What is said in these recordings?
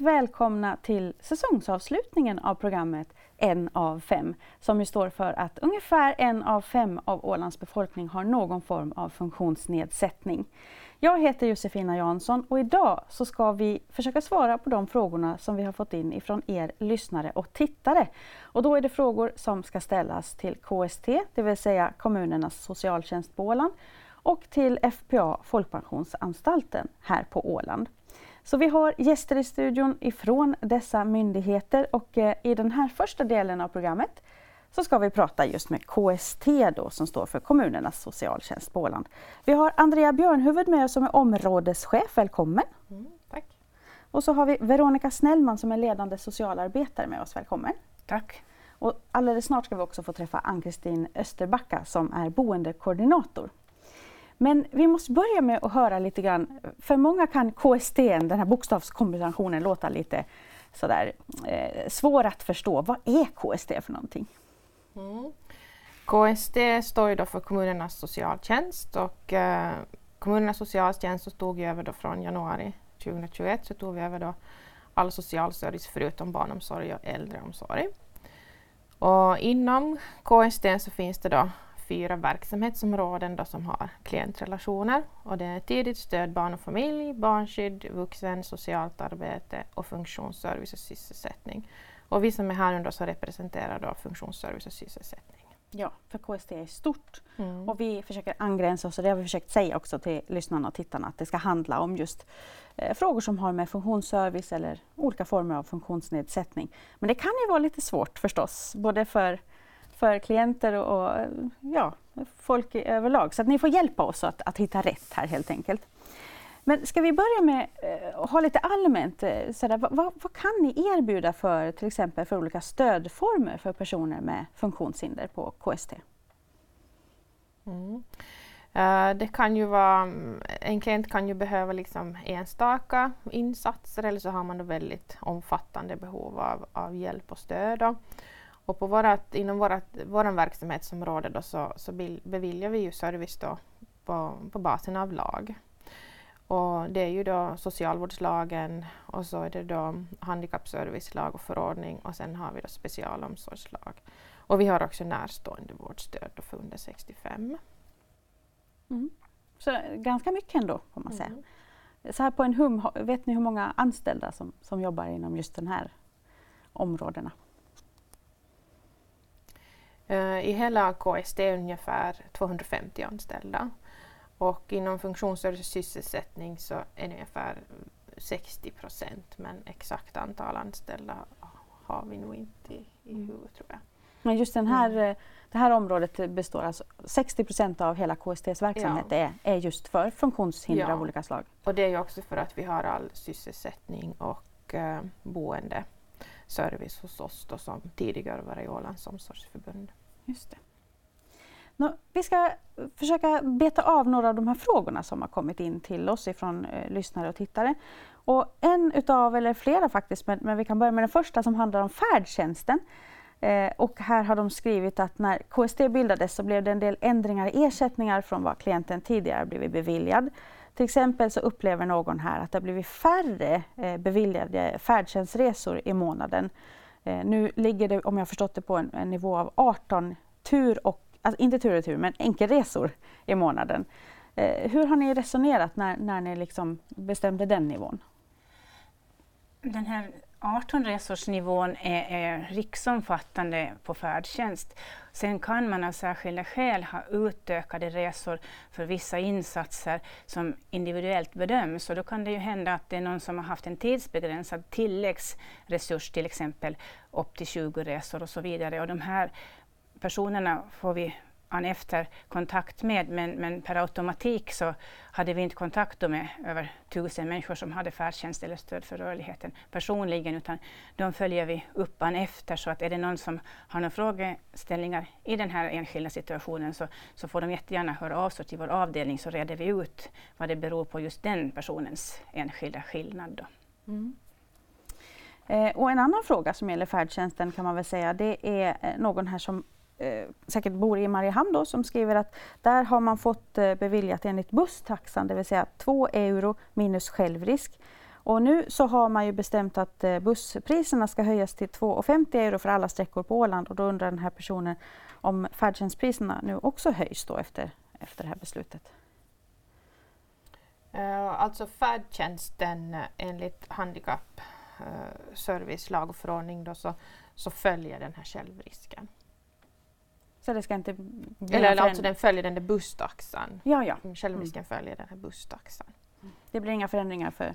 varmt välkomna till säsongsavslutningen av programmet En av fem, som ju står för att ungefär en av fem av Ålands befolkning har någon form av funktionsnedsättning. Jag heter Josefina Jansson och idag så ska vi försöka svara på de frågorna som vi har fått in ifrån er lyssnare och tittare. Och då är det frågor som ska ställas till KST, det vill säga kommunernas socialtjänst på Åland, och till FPA, Folkpensionsanstalten, här på Åland. Så vi har gäster i studion ifrån dessa myndigheter och eh, i den här första delen av programmet så ska vi prata just med KST då, som står för kommunernas socialtjänst på Åland. Vi har Andrea Björnhuvud med oss som är områdeschef, välkommen! Mm, tack! Och så har vi Veronica Snellman som är ledande socialarbetare med oss, välkommen! Tack! Och alldeles snart ska vi också få träffa Ann-Kristin Österbacka som är boendekoordinator. Men vi måste börja med att höra lite grann, för många kan KST, den här bokstavskombinationen, låta lite sådär eh, svår att förstå. Vad är KST för någonting? Mm. KST står ju då för kommunernas socialtjänst och eh, kommunernas socialtjänst så tog över då från januari 2021 så tog vi över då all socialservice förutom barnomsorg och äldreomsorg. Och inom KST så finns det då fyra verksamhetsområden då som har klientrelationer och det är tidigt stöd barn och familj, barnskydd, vuxen, socialt arbete och funktionsservice och sysselsättning. Och vi som är här nu så representerar då funktionsservice och sysselsättning. Ja, för KST är stort mm. och vi försöker angränsa oss och det har vi försökt säga också till lyssnarna och tittarna att det ska handla om just eh, frågor som har med funktionsservice eller olika former av funktionsnedsättning. Men det kan ju vara lite svårt förstås, både för för klienter och, ja, folk överlag. Så att ni får hjälpa oss att, att hitta rätt här helt enkelt. Men ska vi börja med att ha lite allmänt, eh, sådär, vad, vad, kan ni erbjuda för till exempel för olika stödformer för personer med funktionshinder på KST? Mm. Uh, det kan ju vara, mm, en klient kan ju behöva liksom enstaka insatser eller så har man då väldigt omfattande behov av, av hjälp och stöd. Då. Och på vårat, inom vår verksamhetsområde då så, så beviljar vi ju service då på, på basen av lag. Och det är ju då socialvårdslagen och så är det då handikappservicelag och förordning och sen har vi då specialomsorgslag. Och vi har också närstående vårdstöd för under 65. Mm. Så ganska mycket ändå får man säga. Mm. Så här på en hum, vet ni hur många anställda som, som jobbar inom just den här områdena? Eh, I hela KST är ungefär 250 anställda och inom funktionsservice och sysselsättning så är det ungefär 60 procent men exakt antal anställda har vi nog inte i, huvudet tror jag. Men just den här, mm. det här området består alltså 60 procent av hela KSTs verksamhet ja. är, är just för funktionshinder ja. av olika slag. Och det är ju också för att vi har all sysselsättning och uh, boende service hos oss då, som tidigare var i Ålands omsorgsförbund. Just det. Nå, vi ska försöka beta av några av de här frågorna som har kommit in till oss ifrån eh, lyssnare och tittare. Och en utav, eller flera faktiskt, men, men vi kan börja med den första som handlar om färdtjänsten. Eh, och här har de skrivit att när KST bildades så blev det en del ändringar i ersättningar från vad klienten tidigare blivit beviljad. Till exempel så upplever någon här att det har blivit färre eh, beviljade färdtjänstresor i månaden. Eh, nu ligger det, om jag förstått det, på en, en nivå av 18 tur och, alltså inte tur och tur, men enkelresor i månaden. Eh, hur har ni resonerat när, när ni liksom bestämde den nivån? Den här 18-resorsnivån är, är riksomfattande på färdtjänst. Sen kan man av särskilda skäl ha utökade resor för vissa insatser som individuellt bedöms. Och då kan det ju hända att det är någon som har haft en tidsbegränsad tilläggsresurs, till exempel upp till 20 resor och så vidare. Och de här personerna får vi han efter kontakt med, men, men per automatik så hade vi inte kontakt med över tusen människor som hade färdtjänst eller stöd för rörligheten personligen, utan de följer vi upp an efter. Så att är det någon som har några frågeställningar i den här enskilda situationen så, så får de jättegärna höra av sig till vår avdelning så reder vi ut vad det beror på just den personens enskilda skillnad. Då. Mm. Eh, och en annan fråga som gäller färdtjänsten kan man väl säga, det är eh, någon här som eh, säkert bor i Mariehamn då, som skriver att där har man fått eh, beviljat enligt busstaxan, det vill säga 2 euro minus självrisk. Och nu så har man ju bestämt att eh, busspriserna ska höjas till 2,50 euro för alla sträckor på Åland och då undrar den här personen om färdtjänstpriserna nu också höjs då efter, efter det här beslutet. Uh, alltså färdtjänsten eh, enligt handikappservicelag eh, uh, och förordning då, så, så följer den här självrisken. Så det ska inte bli Eller alltså den följer den där busstaxan. Ja, ja. Mm, självrisken mm. följer den här busstaxan. Det blir inga förändringar för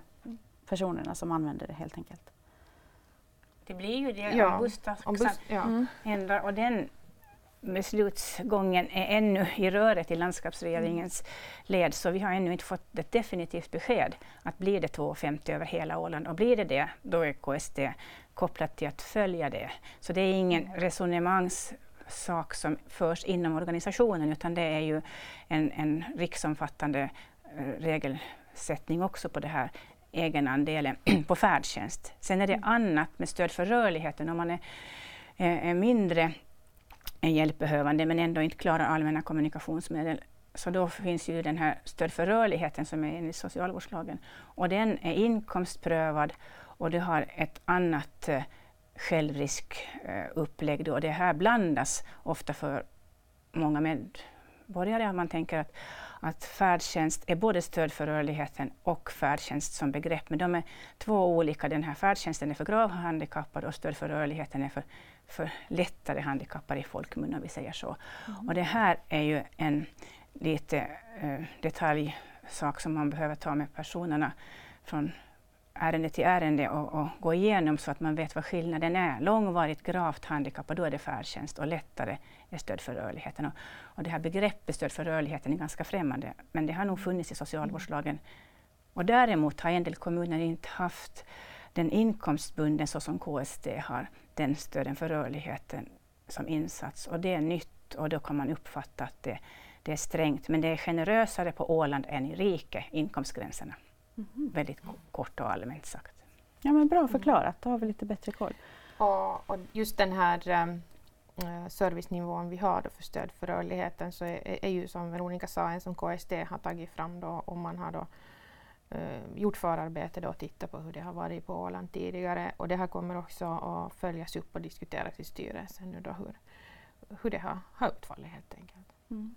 personerna som använder det helt enkelt? Det blir ju det ja. om busstaxan bus, ja. Mm. ändrar och den beslutsgången är ännu i röret i landskapsregeringens led så vi har ännu inte fått ett definitivt besked att blir det 2,50 över hela Åland och blir det det då är KST kopplat till att följa det. Så det är ingen resonemangssak som förs inom organisationen utan det är ju en, en riksomfattande eh, regelsättning också på det här egenandelen på färdtjänst. Sen är det annat med stöd för rörligheten om man är, är mindre en hjälpbehövande men ändå inte klarar allmänna kommunikationsmedel. Så då finns ju den här stöd för rörligheten som är enligt socialvårdslagen. Och den är inkomstprövad och det har ett annat eh, självriskupplägg. Då. Det här blandas ofta för många medborgare. Man tänker att, att färdtjänst är både stöd för rörligheten och färdtjänst som begrepp. Men de är två olika. Den här färdtjänsten är för gravt handikappade och stöd för rörligheten är för för lättare handikappade i folkmun om vi säger så. Mm. Och det här är ju en lite eh, detaljsak som man behöver ta med personerna från ärende till ärende och, och, gå igenom så att man vet vad skillnaden är. Långvarigt gravt handikappad, då är det färdtjänst och lättare är stöd för rörligheten. Och, och det här begreppet stöd för rörligheten är ganska främmande, men det har nog funnits i socialvårdslagen. Och däremot har en del kommuner inte haft den inkomstbunden så som KST har den stöden för rörligheten som insats. Och det är nytt och då kan man uppfatta att det, det är strängt. Men det är generösare på Åland än i rike, inkomstgränserna. Mm. Väldigt kort och allmänt sagt. Ja men bra förklarat, då har vi lite bättre koll. Och, och just den här um, servicenivån vi har för stöd för rörligheten så är, är, ju som Veronica sa en som KST har tagit fram då och man har då eh, gjort förarbete då och tittat på hur det har varit på Åland tidigare och det här kommer också att följas upp och diskuteras i styrelsen nu då hur, hur det har, har utfallit helt enkelt. Mm.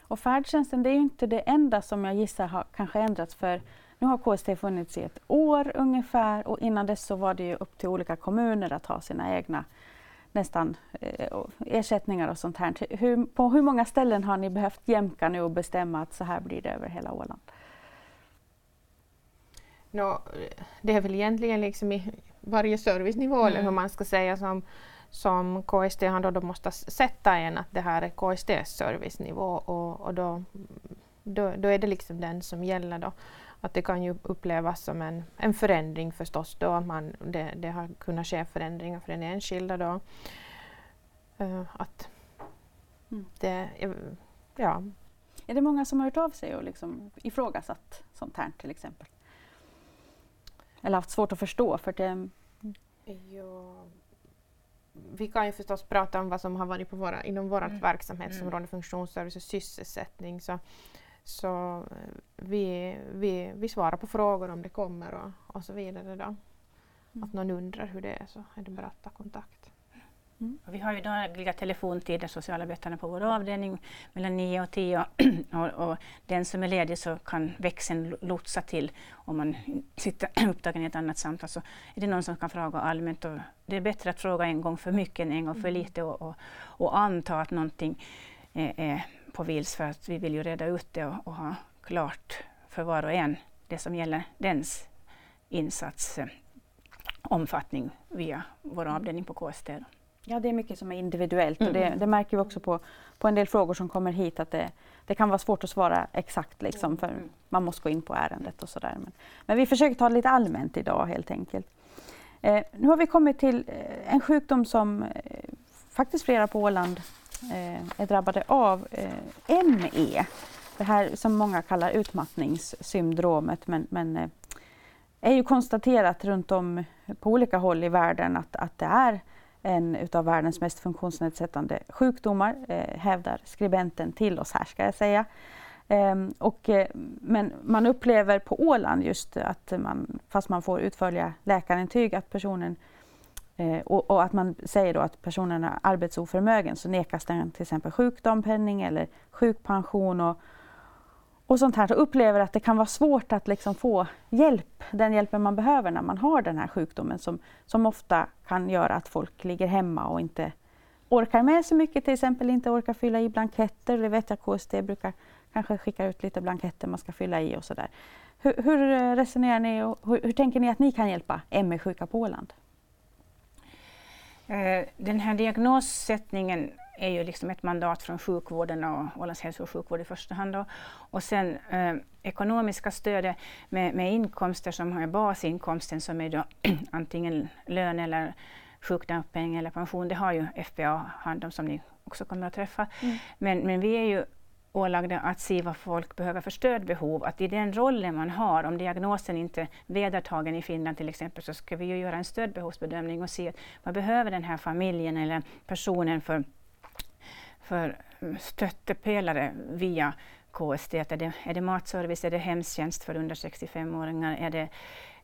Och färdtjänsten det är ju inte det enda som jag gissar har kanske ändrats för nu har KST funnits i ett år ungefär och innan dess så var det ju upp till olika kommuner att ha sina egna nästan eh, ersättningar och sånt här. Hur, på hur många ställen har ni behövt jämka nu och bestämma att så här blir det över hela Åland? No, det är väl egentligen liksom i varje servicenivå mm. eller hur man ska säga som, som KST han då, då måste sätta en att det här är KSTs servicenivå och, och då, då, då, är det liksom den som gäller då. Att det kan ju upplevas som en, en förändring förstås då, att man, det, det har kunnat ske förändringar för den enskilda då. Uh, att mm. det, ja. Är det många som har hört av sig och liksom ifrågasatt sånt här till exempel? Eller haft svårt att förstå? För det... Ja, vi kan ju förstås prata om vad som har varit på våra, inom vårt mm. verksamhetsområde, mm. funktionsservice och sysselsättning. Så, så eh, vi, vi, vi svarar på frågor om det kommer och, och så vidare. Då. Mm. Att någon undrar hur det är så är det bara att ta kontakt. Mm. Vi har ju dagliga telefontider, socialarbetarna på vår avdelning, mellan 9 och 10. och, och, den som är ledig så kan växeln lotsa till om man sitter upptagen i ett annat samtal. Så är det någon som kan fråga allmänt. Och det är bättre att fråga en gång för mycket än en gång för mm. lite och, och, och anta att någonting är, är på vils för att vi vill ju reda ut det och, och ha klart för var och en det som gäller dens insatsomfattning via vår avdelning på KST. Ja, det är mycket som är individuellt mm. och det, det, märker vi också på, på en del frågor som kommer hit att det, det kan vara svårt att svara exakt liksom, för mm. man måste gå in på ärendet och sådär. Men, men vi försöker ta det lite allmänt idag helt enkelt. Eh, nu har vi kommit till eh, en sjukdom som eh, faktiskt flera på Åland eh, Eh, är drabbade av, eh, ME. Det här som många kallar utmattningssyndromet men, men eh, är ju konstaterat runt om på olika håll i världen att, att det är en utav världens mest funktionsnedsättande sjukdomar, eh, hävdar skribenten till oss här ska jag säga. Ehm, och, eh, men man upplever på Åland just att man, fast man får utförliga läkarintyg, att personen eh, Eh, och, och, att man säger då att personen är arbetsoförmögen så nekas den till exempel sjukdompenning eller sjukpension och, och sånt här. Så upplever att det kan vara svårt att liksom få hjälp, den hjälpen man behöver när man har den här sjukdomen som, som ofta kan göra att folk ligger hemma och inte orkar med så mycket, till exempel inte orkar fylla i blanketter. Det vet jag KST brukar kanske skicka ut lite blanketter man ska fylla i och sådär. Hur, hur resonerar ni och hur, hur, tänker ni att ni kan hjälpa ME-sjuka på Åland? Eh, den här diagnossättningen är ju liksom ett mandat från sjukvården och Ålands hälso och sjukvård i första hand. Då. Och sen eh, ekonomiska stödet med, med, inkomster som har basinkomsten som är då antingen lön eller sjukdagpenning eller pension, det har ju FPA hand om som ni också kommer att träffa. Mm. Men, men vi är ju ålagda att se vad folk behöver för stödbehov. Att i den rollen man har, om diagnosen inte är vedertagen i Finland till exempel, så ska vi ju göra en stödbehovsbedömning och se vad behöver den här familjen eller personen för, för stöttepelare via KST. Är det, är det matservice, är det hemtjänst för under 65-åringar, är det,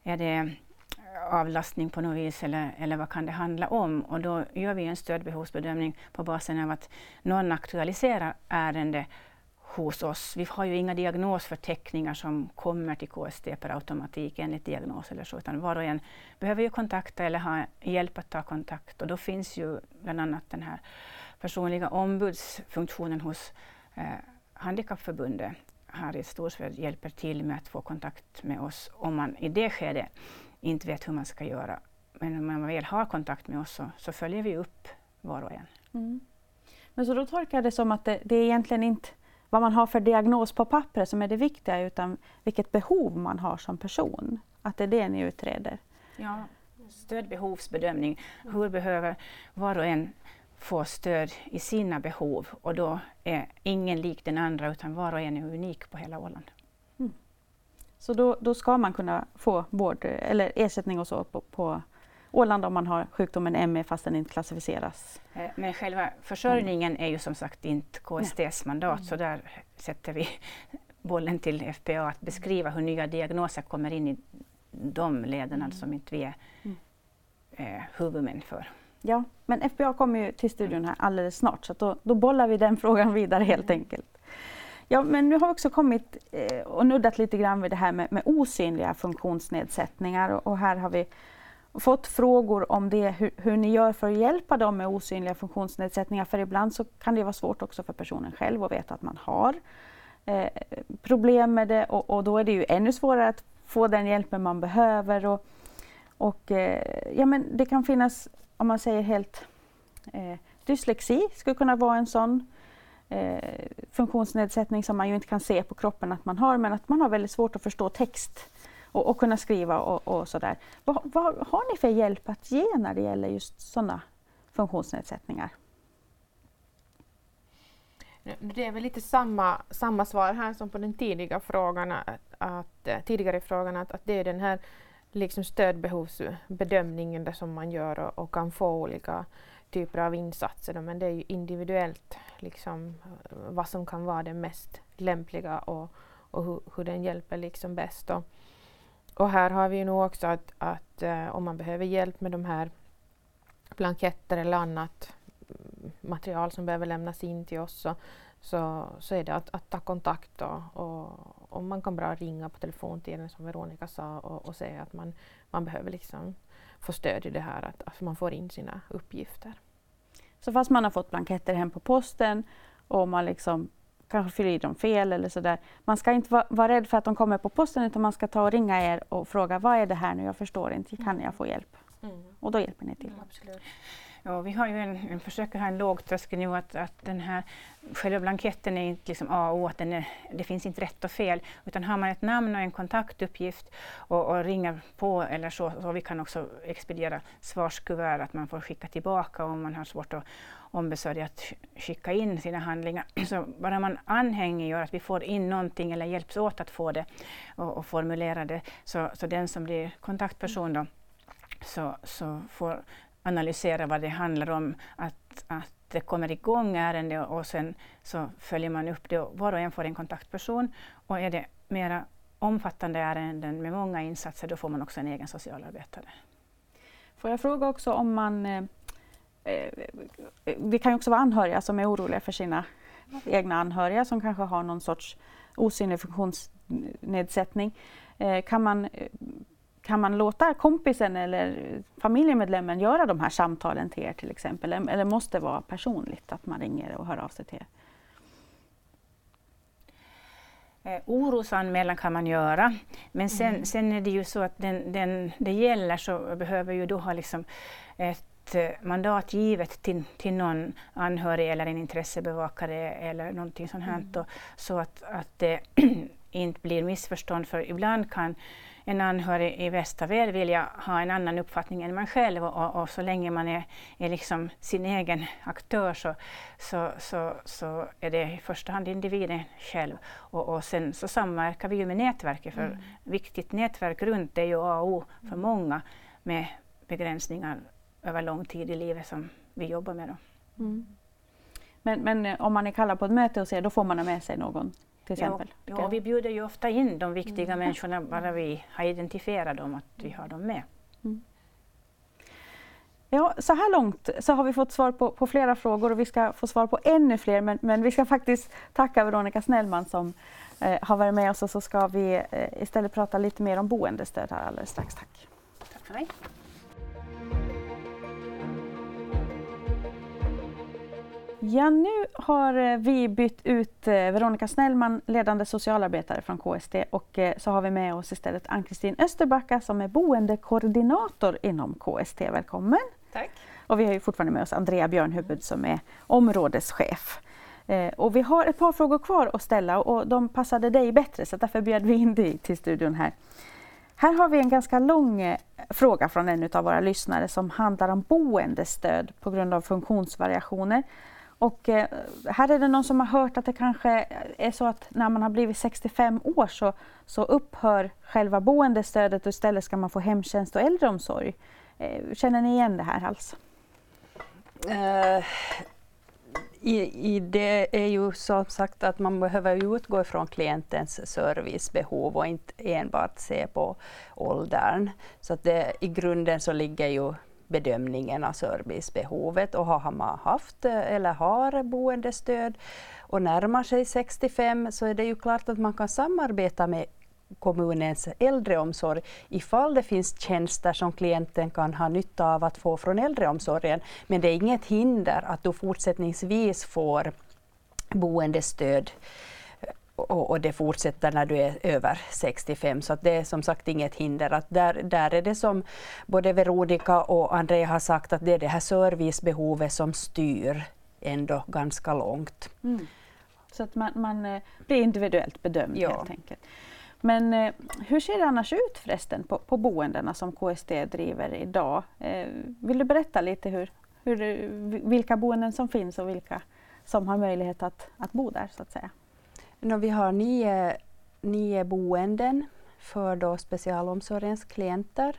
är det avlastning på något vis eller, eller vad kan det handla om? Och då gör vi en stödbehovsbedömning på basen av att någon aktualiserar ärende hos oss. Vi har ju inga diagnosförteckningar som kommer till KST per automatik enligt diagnos eller så, utan var och en behöver ju kontakta eller ha hjälp att ta kontakt. Och då finns ju bland annat den här personliga ombudsfunktionen hos eh, Handikappförbundet i Storsved hjälper till med att få kontakt med oss om man i det skedet inte vet hur man ska göra. Men om man väl har kontakt med oss så, så följer vi upp var och en. Mm. Men så då tolkar jag det som att det, det är egentligen inte vad man har för diagnos på pappret som är det viktiga utan vilket behov man har som person. Att det är det ni utreder. Ja, stödbehovsbedömning. Hur behöver var och en få stöd i sina behov och då är ingen lik den andra utan var och en är unik på hela Åland. Mm. Så då, då ska man kunna få vård eller ersättning och så på, på Åland om man har sjukdomen ME fast den inte klassificeras. Eh, men själva försörjningen är ju som sagt inte KSTs mandat mm. så där sätter vi bollen till FPA att beskriva hur nya diagnoser kommer in i de leden mm. som inte vi är mm. eh, huvudmän för. Ja, men FPA kommer ju till studion här alldeles snart så då, då bollar vi den frågan vidare helt mm. enkelt. Ja, men nu har vi också kommit eh, och nuddat lite grann vid det här med, med osynliga funktionsnedsättningar och, och här har vi fått frågor om det, hur, hur, ni gör för att hjälpa dem med osynliga funktionsnedsättningar. För ibland så kan det vara svårt också för personen själv att veta att man har eh, problem med det och, och, då är det ju ännu svårare att få den hjälpen man behöver. Och, och eh, ja, men det kan finnas, om man säger helt eh, dyslexi skulle kunna vara en sån eh, funktionsnedsättning som man ju inte kan se på kroppen att man har men att man har väldigt svårt att förstå text och, och kunna skriva och, och sådär. Vad, vad, har ni för hjälp att ge när det gäller just sådana funktionsnedsättningar? Det är väl lite samma, samma svar här som på den tidiga frågan, att, att, eh, tidigare frågan att, att det är den här liksom stödbehovsbedömningen där som man gör och, och, kan få olika typer av insatser. Då, men det är ju individuellt liksom, eh, vad som kan vara det mest lämpliga och, och hur, hur den hjälper liksom bäst. Och, och här har vi nog också att, att eh, om man behöver hjälp med de här blanketter eller annat material som behöver lämnas in till oss så, så, så är det att, att ta kontakt då, och, och man kan bara ringa på telefontiden som Veronica sa och, och säga att man, man behöver liksom få stöd i det här att, att man får in sina uppgifter. Så fast man har fått blanketter hem på posten och man liksom kanske fyller i dem fel eller sådär. Man ska inte vara, vara rädd för att de kommer på posten utan man ska ta och ringa er och fråga vad är det här nu, jag förstår inte, kan jag få hjälp? Mm. Och då hjälper ni till. Mm. Ja, vi har ju en, en, försöker ha en låg tröskel nu att, att den här själva blanketten är inte liksom A och O, att den är, det finns inte rätt och fel. Utan har man ett namn och en kontaktuppgift och, och ringer på eller så, så vi kan också expediera svarskuvert, att man får skicka tillbaka om man har svårt att ombesörja att skicka in sina handlingar. Så bara man anhängiggör att vi får in någonting eller hjälps åt att få det och, och formulera det, så, så den som blir kontaktperson då, så, så får analysera vad det handlar om, att, att det kommer igång ärende och sen så följer man upp det och var och en får en kontaktperson. Och är det mera omfattande ärenden med många insatser, då får man också en egen socialarbetare. Får jag fråga också om man... Eh, eh det kan ju också vara anhöriga som är oroliga för sina egna anhöriga som kanske har någon sorts osynlig funktionsnedsättning. Eh, kan, man, eh, kan man låta kompisen eller familjemedlemmen göra de här samtalen till er till exempel? Eller måste det vara personligt att man ringer och hör av sig till er? Eh, orosanmälan kan man göra, men sen, mm. sen är det ju så att den, den det gäller så behöver ju då ha liksom ett eh, mandat givet till, till någon anhörig eller en intressebevakare eller någonting sånt här, mm. så att, att det inte blir missförstånd, för ibland kan en anhörig i bästa väl vilja ha en annan uppfattning än man själv och, och så länge man är, är liksom sin egen aktör så, så, så, så är det i första hand individen själv. Och, och sen så samverkar vi ju med nätverket för mm. viktigt nätverk runt är ju A och O för mm. många med begränsningar över lång tid i livet som vi jobbar med. Då. Mm. Men, men om man är kallad på ett möte och ser, då får man ha med sig någon till exempel? Ja, ja, vi bjuder ju ofta in de viktiga mm. människorna bara vi har identifierat dem, att vi har dem med. Mm. Ja, så här långt så har vi fått svar på, på, flera frågor och vi ska få svar på ännu fler men, men vi ska faktiskt tacka Veronica Snellman som eh, har varit med oss och så ska vi eh, istället prata lite mer om boendestöd här alldeles strax. Tack. Tack för mig. Ja, nu har eh, vi bytt ut eh, Veronica Snellman, ledande socialarbetare från KST och eh, så har vi med oss istället Ann-Kristin Österbacka som är boendekoordinator inom KST. Välkommen! Tack! Och vi har ju fortfarande med oss Andrea Björnhuvud som är områdeschef. Och vi har ett par frågor kvar att ställa och de passade dig bättre så därför bjöd vi in dig till studion här. Här har vi en ganska lång fråga från en av våra lyssnare som handlar om boendestöd på grund av funktionsvariationer. Och eh, här är det någon som har hört att det kanske är så att när man har blivit 65 år så, så upphör själva boendestödet och istället ska man få hemtjänst och äldreomsorg. Eh, känner ni igen det här alls? I, i det är ju som sagt att man behöver utgå från klientens servicebehov och inte enbart se på åldern. Så att det, i grunden så ligger ju bedömningen av servicebehovet och har man haft eh, eller har boendestöd och närmar sig 65 så är det ju klart att man kan samarbeta med kommunens äldreomsorg ifall det finns tjänster som klienten kan ha nytta av att få från äldreomsorgen. Men det är inget hinder att du fortsättningsvis får boendestöd och, och, det fortsätter när du är över 65. Så det är som sagt inget hinder. Att där, där är det som både Veronica och André har sagt att det är det här servicebehovet som styr ändå ganska långt. Mm. Så att man, man eh, blir individuellt bedömd ja. helt enkelt. Men eh, hur ser det annars ut förresten på, på boendena som KSD driver idag? Eh, vill du berätta lite hur, hur, vilka boenden som finns och vilka som har möjlighet att, att bo där så att säga? No, vi har nio, nio boenden för då specialomsorgens klienter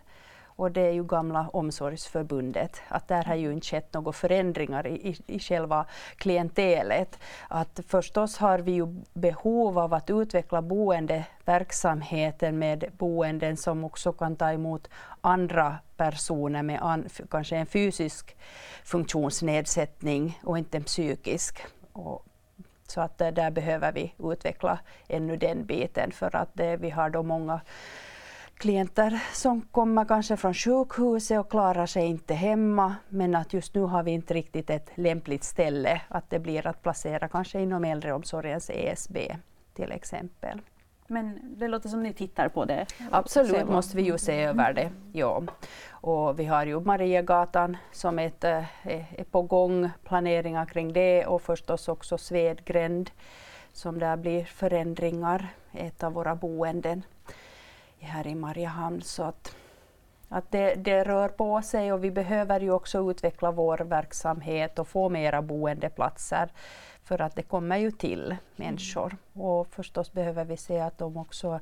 och det är ju gamla omsorgsförbundet. Att där har ju inte skett några förändringar i, i, i själva klientelet. Att förstås har vi ju behov av att utveckla boendeverksamheten med boenden som också kan ta emot andra personer med an, kanske en fysisk funktionsnedsättning och inte en psykisk. Och så att eh, där behöver vi utveckla ännu den biten för att det, eh, vi har då många klienter som kommer kanske från sjukhuset och klarar sig inte hemma men att just nu har vi inte riktigt ett lämpligt ställe att det blir att placera kanske inom äldreomsorgens ESB till exempel. Men det låter som ni tittar på det? Absolut måste vi ju se över det. Ja. Och vi har ju Mariagatan som ett, är, är på gång, planeringar kring det och förstås också Svedgränd som där blir förändringar, ett av våra boenden här i Mariehamn. Så att Att det, det, rör på sig och vi behöver ju också utveckla vår verksamhet och få mera boendeplatser för att det kommer ju till människor. Och förstås behöver vi se att de också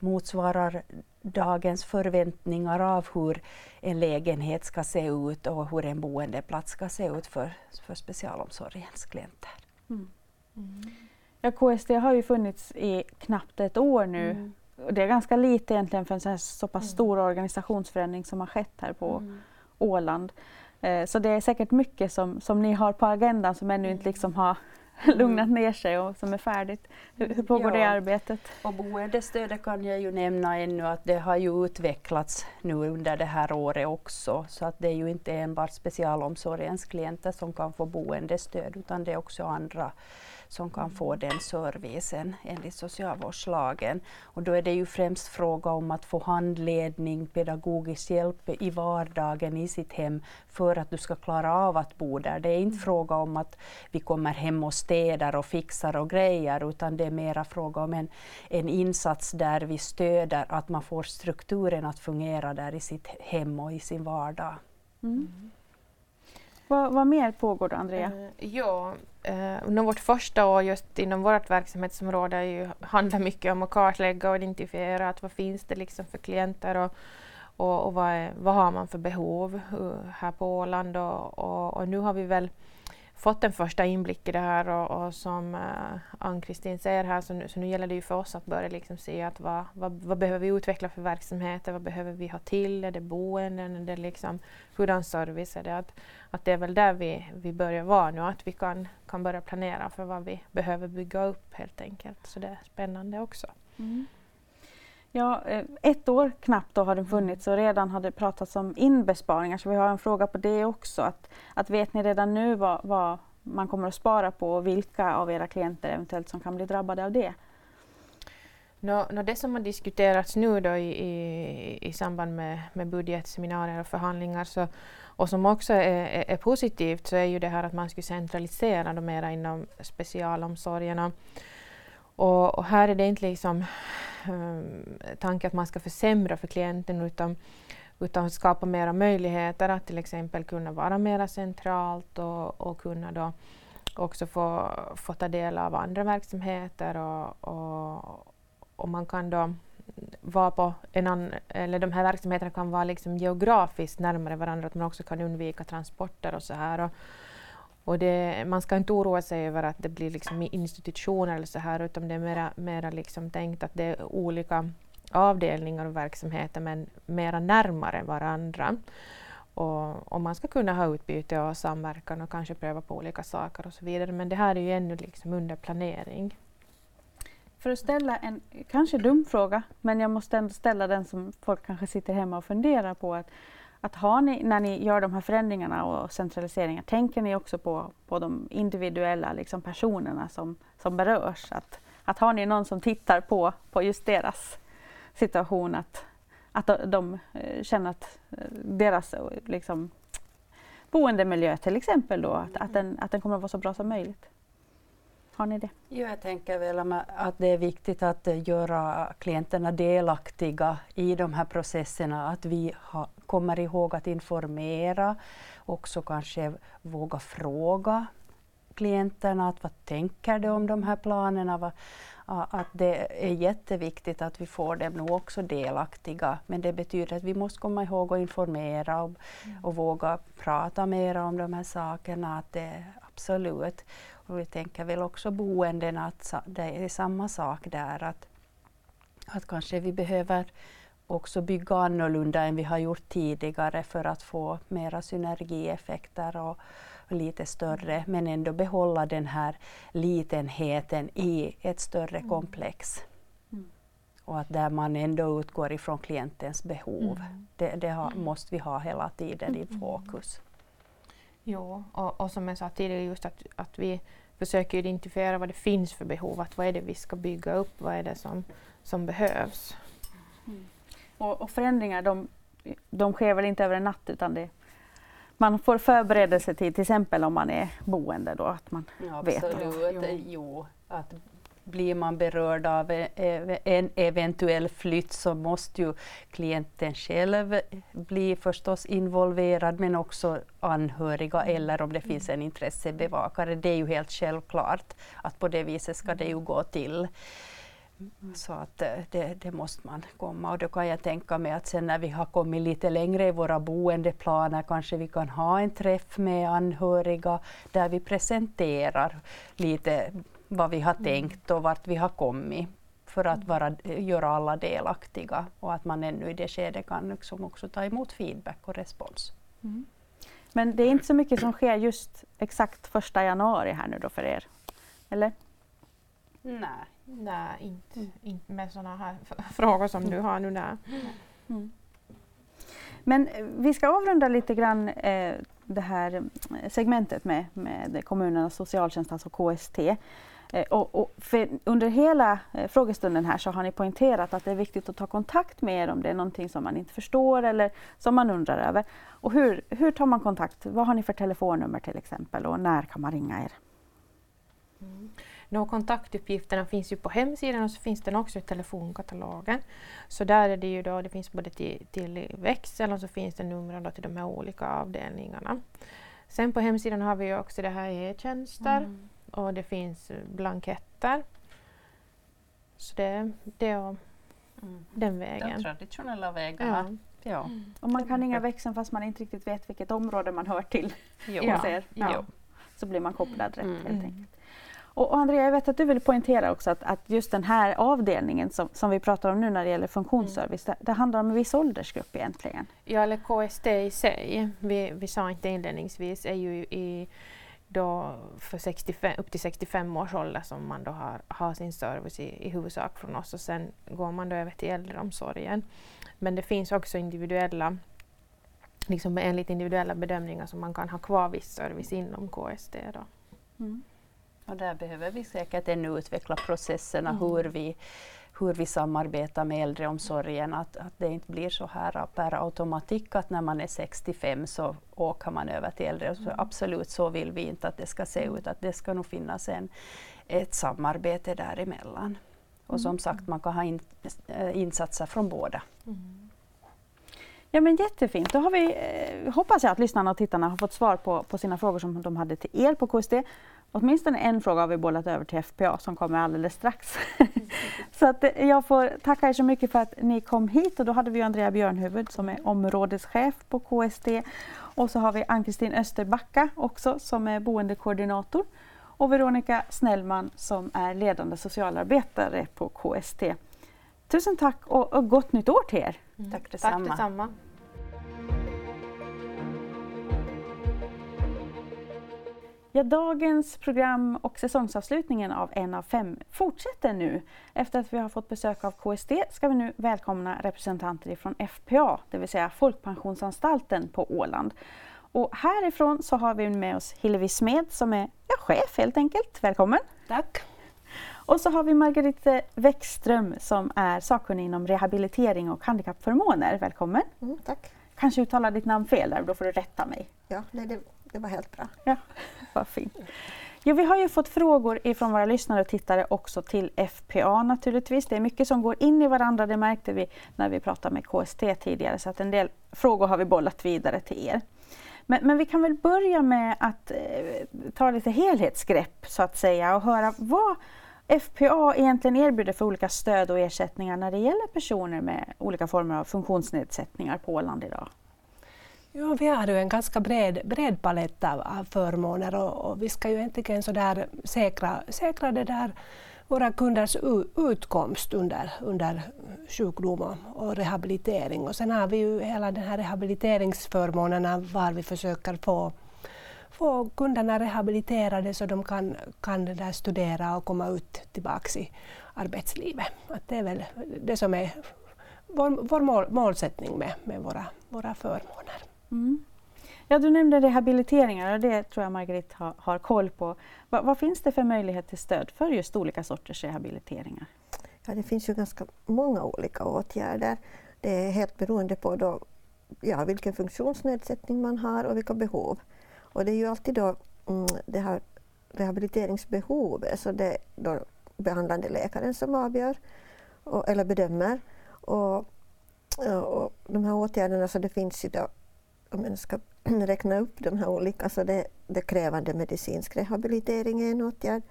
motsvarar dagens förväntningar av hur en lägenhet ska se ut och hur en boendeplats ska se ut för, för specialomsorgens klienter. Mm. Mm. Ja, KSD har ju funnits i knappt ett år nu. Mm. Det är ganska lite egentligen för en så pass mm. stor organisationsförändring som har skett här på mm. Åland. Eh, så det är säkert mycket som, som ni har på agendan som ännu inte liksom har lugnat ner sig och som är färdigt. Hur, hur pågår ja. det arbetet? Och boendestödet kan jag ju nämna ännu att det har ju utvecklats nu under det här året också. Så att det är ju inte enbart specialomsorgens klienter som kan få boendestöd utan det är också andra som kan få den servicen enligt socialvårdslagen. Och då är det ju främst fråga om att få handledning, pedagogisk hjälp i vardagen i sitt hem för att du ska klara av att bo där. Det är inte mm. fråga om att vi kommer hem och städar och fixar och grejer utan det är mera fråga om en, en insats där vi stöder att man får strukturen att fungera där i sitt hem och i sin vardag. Mm. Vad, vad mer pågår då, Andrea? Uh, ja, eh, uh, under vårt första år just inom vårt verksamhetsområde ju, handlar mycket om att kartlägga och identifiera att vad finns det liksom för klienter och, och, och vad, är, vad har man för behov uh, här på Åland och, och, och, nu har vi väl fått en första inblick i det här och, och som uh, Ann-Kristin säger här så nu, så nu gäller det ju för oss att börja liksom se att vad, vad, vad, behöver vi utveckla för verksamheter, vad behöver vi ha till, är det boenden, är det liksom hurdan service är det? Att, att det är väl där vi, vi börjar vara nu, att vi kan, kan börja planera för vad vi behöver bygga upp helt enkelt. Så det är spännande också. Mm. Ja, eh, ett år knappt då har den funnits och redan har det pratats om inbesparingar så vi har en fråga på det också. Att, att vet ni redan nu vad, vad man kommer att spara på och vilka av era klienter eventuellt som kan bli drabbade av det? No, no det som har diskuterats nu då i, i, i samband med, med budgetseminarier och förhandlingar så, och som också är, är, är, positivt så är ju det här att man skulle centralisera mera inom specialomsorgerna. Och, och, här är det inte liksom um, tanken att man ska försämra för klienten utan, utan skapa mera möjligheter att till exempel kunna vara mera centralt och, och kunna då också få, få ta del av andra verksamheter och, och, och man kan då vara på en annan, eller de här verksamheterna kan vara liksom geografiskt närmare varandra, att man också kan undvika transporter och så här. Och, och det, man ska inte oroa sig över att det blir liksom institutioner eller så här, utan det är mera, mera liksom tänkt att det är olika avdelningar och verksamheter men mera närmare varandra. Och, och, man ska kunna ha utbyte och samverkan och kanske pröva på olika saker och så vidare. Men det här är ju ännu liksom under planering. För att ställa en kanske dum fråga, men jag måste ändå ställa den som folk kanske sitter hemma och funderar på. Att, att har ni, när ni gör de här förändringarna och centraliseringar, tänker ni också på, på de individuella liksom, personerna som, som berörs? Att, att har ni någon som tittar på, på just deras situation, att, att de, de eh, känner att eh, deras eh, liksom, boendemiljö till exempel då, att, att, den, att den kommer att vara så bra som möjligt? Har ni det? Jo, jag tänker väl att det är viktigt att göra klienterna delaktiga i de här processerna, att vi ha, kommer ihåg att informera, också kanske våga fråga klienterna att vad tänker de om de här planerna? Att det är jätteviktigt att vi får dem nu också delaktiga. Men det betyder att vi måste komma ihåg att informera och, mm. och våga prata mer om de här sakerna. Att det, absolut. Och vi tänker väl också boenden att det är samma sak där. Att, att kanske vi behöver också bygga annorlunda än vi har gjort tidigare för att få mera synergieffekter och, och lite större men ändå behålla den här litenheten i ett större mm. komplex. Mm. Och att där man ändå utgår ifrån klientens behov. Mm. Det, det har, mm. måste vi ha hela tiden i mm. fokus. Jo, och, och, som jag sa tidigare, just att, att vi försöker identifiera vad det finns för behov, att vad är det vi ska bygga upp, vad är det som, som behövs. Mm. Och, och, förändringar, de, de sker väl inte över en natt utan det, man får förberedelsetid, till exempel om man är boende då, att man ja, vet. Absolut, jo. jo. Att blir man berörd av en eventuell flytt så måste ju klienten själv bli förstås involverad men också anhöriga eller om det finns en intressebevakare. Det är ju helt självklart att på det viset ska det ju gå till. Så att eh, det, det, måste man komma och då kan jag tänka mig att sen när vi har kommit lite längre i våra boendeplaner kanske vi kan ha en träff med anhöriga där vi presenterar lite vad vi har mm. tänkt och vart vi har kommit för att vara, göra alla delaktiga och att man ännu i det skedet kan liksom också ta emot feedback och respons. Mm. Men det är inte så mycket som sker just exakt första januari här nu då för er? Eller? Nej, nej inte, mm. inte med sådana här frågor som du har nu. Nej. Mm. Men eh, vi ska avrunda lite grann eh, det här eh, segmentet med, med kommunernas socialtjänst, alltså KST. Eh, och, och under hela eh, frågestunden här så har ni poängterat att det är viktigt att ta kontakt med er om det är någonting som man inte förstår eller som man undrar över. Och hur, hur tar man kontakt? Vad har ni för telefonnummer till exempel och när kan man ringa er? Mm. No, kontaktuppgifterna finns ju på hemsidan och så finns den också i telefonkatalogen. Så där är det ju då, det finns både till, till växel och så finns det numren till de här olika avdelningarna. Sen på hemsidan har vi också det här e-tjänster mm. och det finns blanketter. Så det, det är mm. den vägen. De traditionella vägarna. Ja. ja. Och man kan ringa växeln fast man inte riktigt vet vilket område man hör till. Jo. Ja. Ja. Så blir man kopplad rätt mm. helt enkelt. Och Andrea, jag vet att du vill poängtera också att, att just den här avdelningen som, som vi pratar om nu när det gäller funktionsservice, mm. det, det, handlar om en viss åldersgrupp egentligen. Ja, eller KST i sig, vi, vi sa inte inledningsvis, är ju i då för 65, upp till 65 års ålder som man då har, har sin service i, i huvudsak från oss och sen går man då över till äldreomsorgen. Men det finns också individuella liksom enligt individuella bedömningar som man kan ha kvar viss service inom KST. Då. Mm. Och där behöver vi säkert ännu utveckla processerna, mm. hur, vi, hur vi samarbetar med äldreomsorgen, att, att det inte blir så här per automatik att när man är 65 så åker man över till äldreomsorgen. Mm. Absolut, så vill vi inte att det ska se ut, att det ska nog finnas en, ett samarbete däremellan. Och som mm. sagt, man kan ha in, äh, insatser från båda. Mm. Ja men jättefint. Då har vi, eh, hoppas jag att lyssnarna och tittarna har fått svar på, på sina frågor som de hade till er på KSD. Åtminstone en fråga har vi bollat över till FPA som kommer alldeles strax. så att eh, jag får tacka er så mycket för att ni kom hit och då hade vi Andrea Björnhuvud som är områdeschef på KSD och så har vi Ann-Kristin Österbacka också som är boendekoordinator och Veronica Snellman som är ledande socialarbetare på KST. Tusen tack och, och gott nytt år till er! Mm. Tack detsamma! Tack detsamma. Ja, dagens program och säsongsavslutningen av En av fem fortsätter nu. Efter att vi har fått besök av KSD ska vi nu välkomna representanter från FPA, det vill säga Folkpensionsanstalten på Åland. Och härifrån så har vi med oss Hillevi Smed som är ja, chef helt enkelt. Välkommen! Tack! Och så har vi Margarete Wäckström som är sakkunnig inom rehabilitering och handikappförmåner. Välkommen! Mm, tack! Kanske uttalar ditt namn fel där, då får du rätta mig. Ja, nej, det, det var helt bra. Ja, vad fint. Ja, vi har ju fått frågor ifrån våra lyssnare och tittare också till FPA naturligtvis. Det är mycket som går in i varandra, det märkte vi när vi pratade med KST tidigare, så att en del frågor har vi bollat vidare till er. Men, men vi kan väl börja med att eh, ta lite helhetsgrepp så att säga och höra vad FPA egentligen erbjuder för olika stöd och ersättningar när det gäller personer med olika former av funktionsnedsättningar på Åland idag. Ja, vi har ju en ganska bred, bred palett av, av förmåner och, och, vi ska ju egentligen så där säkra, säkra det där våra kunders utkomst under, under sjukdom och rehabilitering. Och sen har vi ju hela den här rehabiliteringsförmånerna var vi försöker få, få kunderna rehabiliterade så de kan, kan där studera och komma ut tillbaka i arbetslivet. Att det är väl det som är vår, vår mål, målsättning med, med våra, våra förmåner. Mm. Ja, du nämnde rehabiliteringar och det tror jag Margrit har, har koll på. Va, vad finns det för möjlighet till stöd för just olika sorters rehabiliteringar? Ja, det finns ju ganska många olika åtgärder. Det är helt beroende på då, ja, vilken funktionsnedsättning man har och vilka behov. Och det är ju alltid då mm, det här rehabiliteringsbehovet, så det, då behandlande läkaren som avgör och, eller bedömer. Och, och de här åtgärderna, så det finns ju då, om jag ska räkna upp de här olika, så det, det krävande medicinsk rehabilitering är en åtgärd.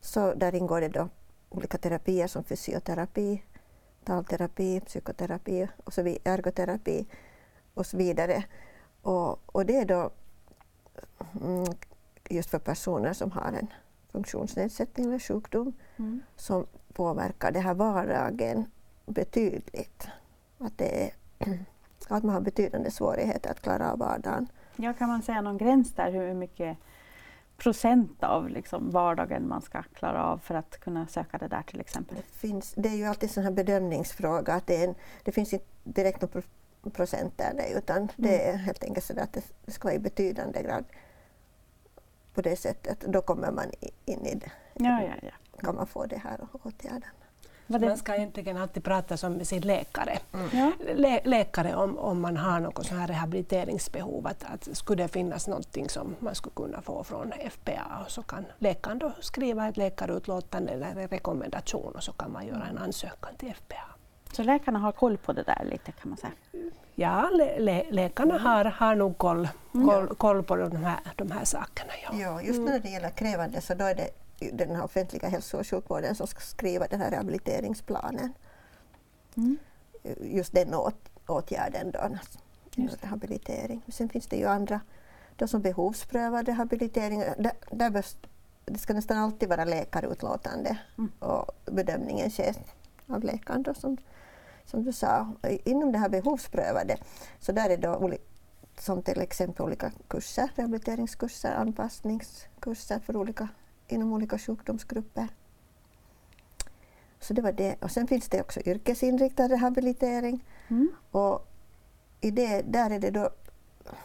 Så där ingår det då olika terapier som fysioterapi, talterapi, psykoterapi, och så vidare, ergoterapi och så vidare. Och, och det är då mm, just för personer som har en funktionsnedsättning eller sjukdom mm. som påverkar det här vardagen betydligt. Att, det är, att man har betydande svårigheter att klara av vardagen. Ja, kan man säga någon gräns där hur mycket procent av liksom vardagen man ska klara av för att kunna söka det där till exempel? Det, finns, det är ju alltid en bedömningsfråga. Att det, är en, det finns inte direkt något procent där utan mm. det är helt enkelt så att det ska vara i betydande grad på det sättet. Då kommer man in i det. Ja, ja, ja. kan man få det här åtgärden. Man ska egentligen alltid prata med sin läkare, mm. Lä läkare om, om man har något så här rehabiliteringsbehov. Att, att skulle det finnas någonting som man skulle kunna få från FPA så kan läkaren då skriva ett läkarutlåtande eller en rekommendation och så kan man göra en ansökan till FPA. Så läkarna har koll på det där lite kan man säga? Ja, lä läkarna har, har nog koll, mm. koll, koll på de här, de här sakerna. Ja. ja, just när det gäller krävande så då är det den här offentliga hälso och sjukvården som ska skriva den här rehabiliteringsplanen. Mm. Just den åt, åtgärden då, just. rehabilitering. Sen finns det ju andra då som behovsprövad rehabilitering. Där, där behövs, det ska nästan alltid vara läkarutlåtande mm. och bedömningen sker av läkaren då, som, som du sa. Inom det här behovsprövade så där är då som till exempel olika kurser, rehabiliteringskurser, anpassningskurser för olika inom olika sjukdomsgrupper. Så det var det. Och sen finns det också yrkesinriktad rehabilitering. Mm. Och i det, där är det då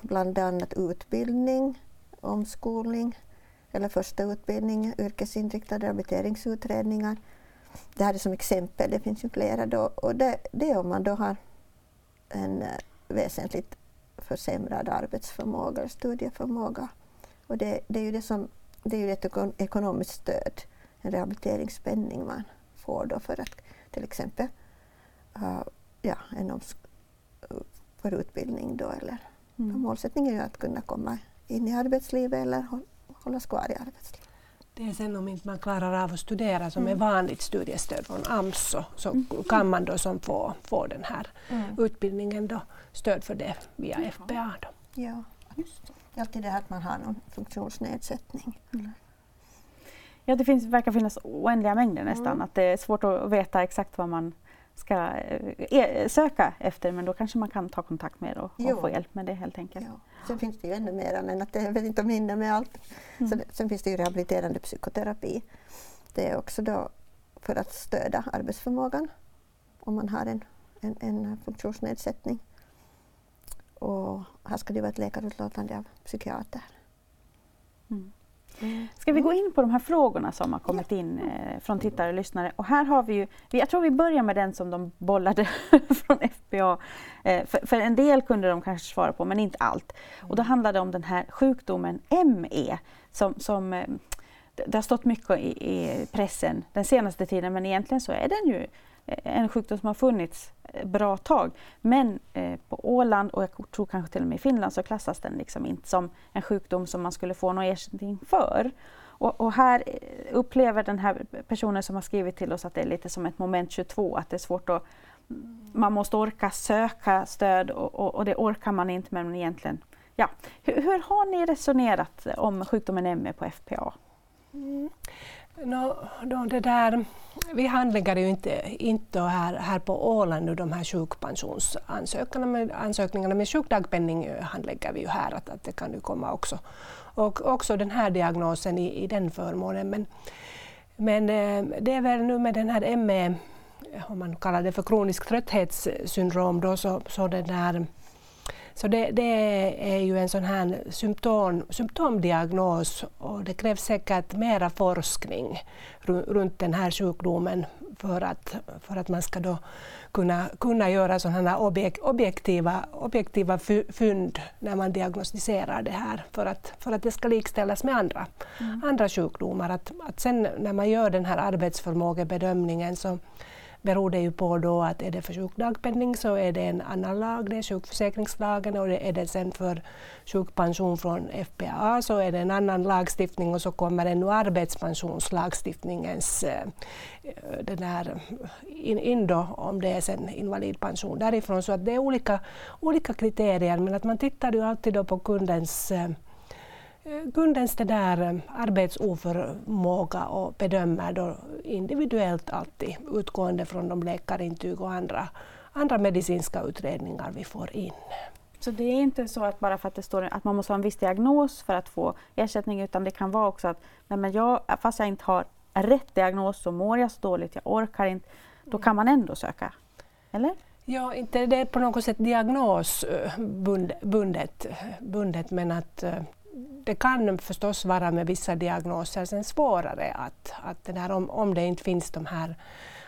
bland annat utbildning, omskolning eller första utbildning, yrkesinriktade rehabiliteringsutredningar. Det här är som exempel, det finns ju flera. Då. Och det, det är om man då har en uh, väsentligt försämrad arbetsförmåga studieförmåga. Och det, det är ju det som det är ju ett ekonomiskt stöd, en rehabiliteringspenning man får då för att till exempel uh, ja, en för utbildning då eller mm. målsättningen är ju att kunna komma in i arbetslivet eller hållas kvar i arbetslivet. Det är sen om inte man klarar av att studera som mm. är vanligt studiestöd från AMS så, så mm. kan man då som få, få den här mm. utbildningen då, stöd för det via FBA. Då. Ja, just det. Alltid det här att man har någon funktionsnedsättning. Mm. Ja, det finns, verkar finnas oändliga mängder nästan. Mm. Att det är svårt att veta exakt vad man ska eh, söka efter men då kanske man kan ta kontakt med och, och få hjälp med det helt enkelt. Ja. Sen finns det ju ännu mer, men att jag vet inte om jag hinner med allt. Mm. Så, sen finns det ju rehabiliterande psykoterapi. Det är också då för att stödja arbetsförmågan om man har en, en, en funktionsnedsättning. Och här ska det vara ett läkarutlåtande av psykiater. Mm. Mm. Ska vi gå in på de här frågorna som har kommit in eh, från tittare och lyssnare? Och här har vi ju, jag tror vi börjar med den som de bollade från FBA. Eh, för, för, en del kunde de kanske svara på, men inte allt. Och då handlar det om den här sjukdomen ME som, som eh, det har stått mycket i, i, pressen den senaste tiden, men egentligen så är den ju eh, en sjukdom som har funnits eh, bra tag. Men eh, på Åland och jag tror kanske till och med i Finland så klassas den liksom inte som en sjukdom som man skulle få någon ersättning för. Och, och, här eh, upplever den här personen som har skrivit till oss att det är lite som ett moment 22, att det är svårt att man måste orka söka stöd och, och, och det orkar man inte men egentligen Ja. Hur, hur, har ni resonerat om sjukdomen ME på FPA? Mm. No, då det där, vi handlägger ju inte, inte här, här på Åland nu de här sjukpensionsansökningarna ansökningarna med sjukdagpenning eh, handlägger vi ju här, att, att det kan ju komma också. Och också den här diagnosen i, i den förmånen. Men, men eh, det är väl nu med den här ME, om man kallar det för kronisk trötthetssyndrom, då, så, så det där så det, det, är ju en sån här symptom, symptomdiagnos och det krävs säkert mera forskning runt den här sjukdomen för att, för att man ska då kunna, kunna göra sådana objek, objektiva, objektiva fynd när man diagnostiserar det här för att, för att det ska likställas med andra, mm. andra sjukdomar. Att, att sen när man gör den här arbetsförmågebedömningen så beror det ju på då att är det för sjukdagpenning så är det en annan lag, det är sjukförsäkringslagen och är det sen för sjukpension från FPA så är det en annan lagstiftning och så kommer ännu arbetspensionslagstiftningens eh, den där in, in då, om det är sen invalidpension därifrån. Så att det är olika, olika kriterier men att man tittar ju alltid då på kundens eh, kundens det där eh, arbetsoförmåga och bedömer då individuellt alltid utgående från de läkarintyg och andra, andra medicinska utredningar vi får in. Så det är inte så att bara för att det står att man måste ha en viss diagnos för att få ersättning utan det kan vara också att nej men jag, fast jag inte har rätt diagnos så mår jag så dåligt, jag orkar inte, då kan man ändå söka? Eller? Ja, inte det är på något sätt diagnosbundet bundet, men att eh, det kan förstås vara med vissa diagnoser sen svårare att, att det där, om, om det inte finns de här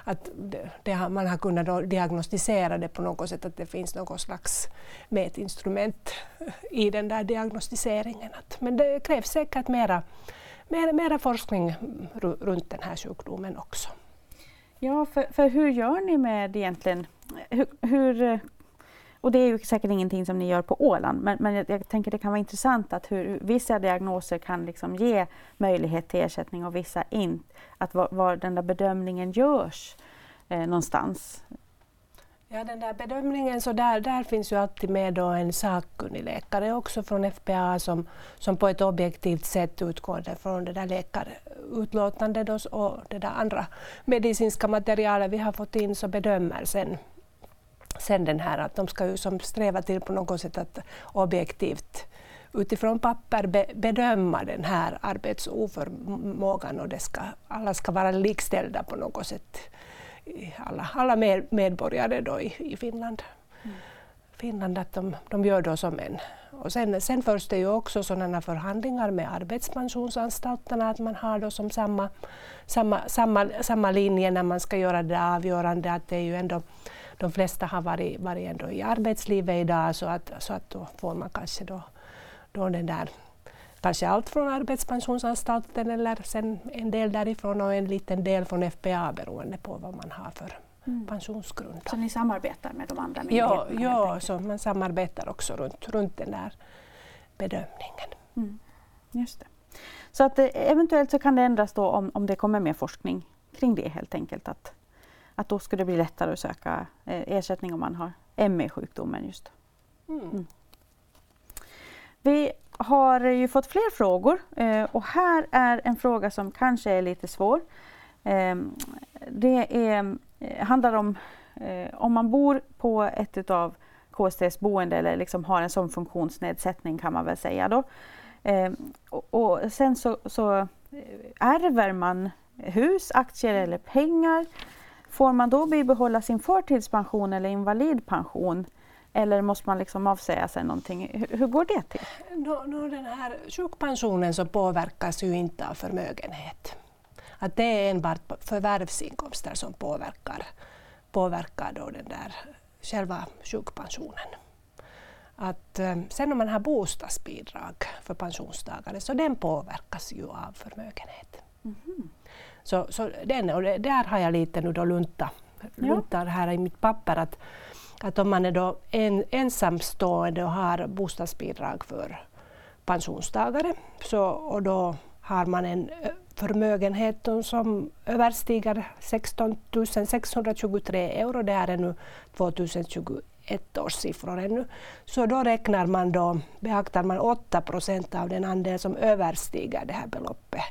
att det, det, man har kunnat diagnostisera det på något sätt, att det finns något slags mätinstrument i den där diagnostiseringen. Att, men det krävs säkert mera, mera, mera forskning runt den här sjukdomen också. Ja, för, för hur gör ni med egentligen, hur, hur och det är ju säkert ingenting som ni gör på Åland, men, men jag, jag tänker det kan vara intressant att hur vissa diagnoser kan liksom ge möjlighet till ersättning och vissa inte. Att var, var den där bedömningen görs eh, någonstans. Ja, den där bedömningen, så där, där finns ju alltid med då en sakkunnig läkare också från FPA som, som på ett objektivt sätt utgår från det där läkarutlåtandet och det där andra medicinska materialet vi har fått in så bedömer sen sen den här att de ska ju som sträva till på något sätt att objektivt utifrån papper be, bedöma den här arbetsoförmågan och det ska, alla ska vara likställda på något sätt. Alla, alla med, medborgare då i, i Finland. Mm. Finland att de, de gör då som en. Och sen, sen förs det ju också sådana förhandlingar med arbetspensionsanstalterna att man har då som samma, samma, samma, samma linje när man ska göra det avgörande att det är ju ändå de flesta har varit, varit ändå i arbetslivet idag så att, så att då får man kanske då, då den där kanske allt från arbetspensionsanstalten eller sen en del därifrån och en liten del från FPA beroende på vad man har för mm. pensionsgrund. Så ni samarbetar med de andra myndigheterna? Ja, ja så man samarbetar också runt, runt den där bedömningen. Mm. Just det. Så att eh, eventuellt så kan det ändras då om, om det kommer mer forskning kring det helt enkelt. Att att då skulle det bli lättare att söka eh, ersättning om man har ME-sjukdomen just. Mm. Mm. Vi har ju fått fler frågor eh, och här är en fråga som kanske är lite svår. Ehm, det är, eh, handlar om om man bor på ett av KSTs boende eller liksom har en sån funktionsnedsättning kan man väl säga då. Ehm, och, sen så, så ärver man hus, aktier eller pengar Får man då bibehålla sin förtidspension eller invalidpension? Eller måste man liksom avsäga sig någonting? Hur, hur går det till? No, no, den här sjukpensionen så påverkas ju inte av förmögenhet. Att det är enbart förvärvsinkomster som påverkar, påverkar då den där själva sjukpensionen. Att, eh, sen om man har bostadsbidrag för pensionstagare så den påverkas ju av förmögenhet. Mm -hmm. Så, så den, och där har jag lite nu då lunta, luntar här i mitt papper att, att om man är då en, ensamstående och har bostadsbidrag för pensionstagare så, och då har man en förmögenhet som överstiger 16 623 euro, det är nu 2021 års siffror ännu, så då räknar man då, beaktar man 8 procent av den andel som överstiger det här beloppet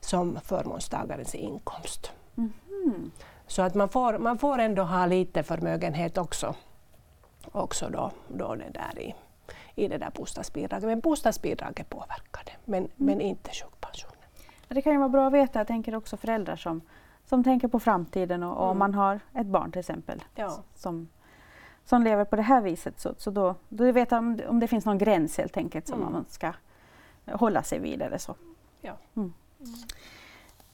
som förmånstagarens inkomst. Mm. Så att man får, man får ändå ha lite förmögenhet också, också då, då det där i, i det där bostadsbidraget. Men bostadsbidraget påverkar det, men, mm. men inte sjukpensionen. Det kan ju vara bra att veta, jag tänker också föräldrar som, som tänker på framtiden och, och mm. om man har ett barn till exempel ja. som, som lever på det här viset så, så då, då vet om, om det finns någon gräns helt enkelt som mm. man ska hålla sig vid eller så. Ja.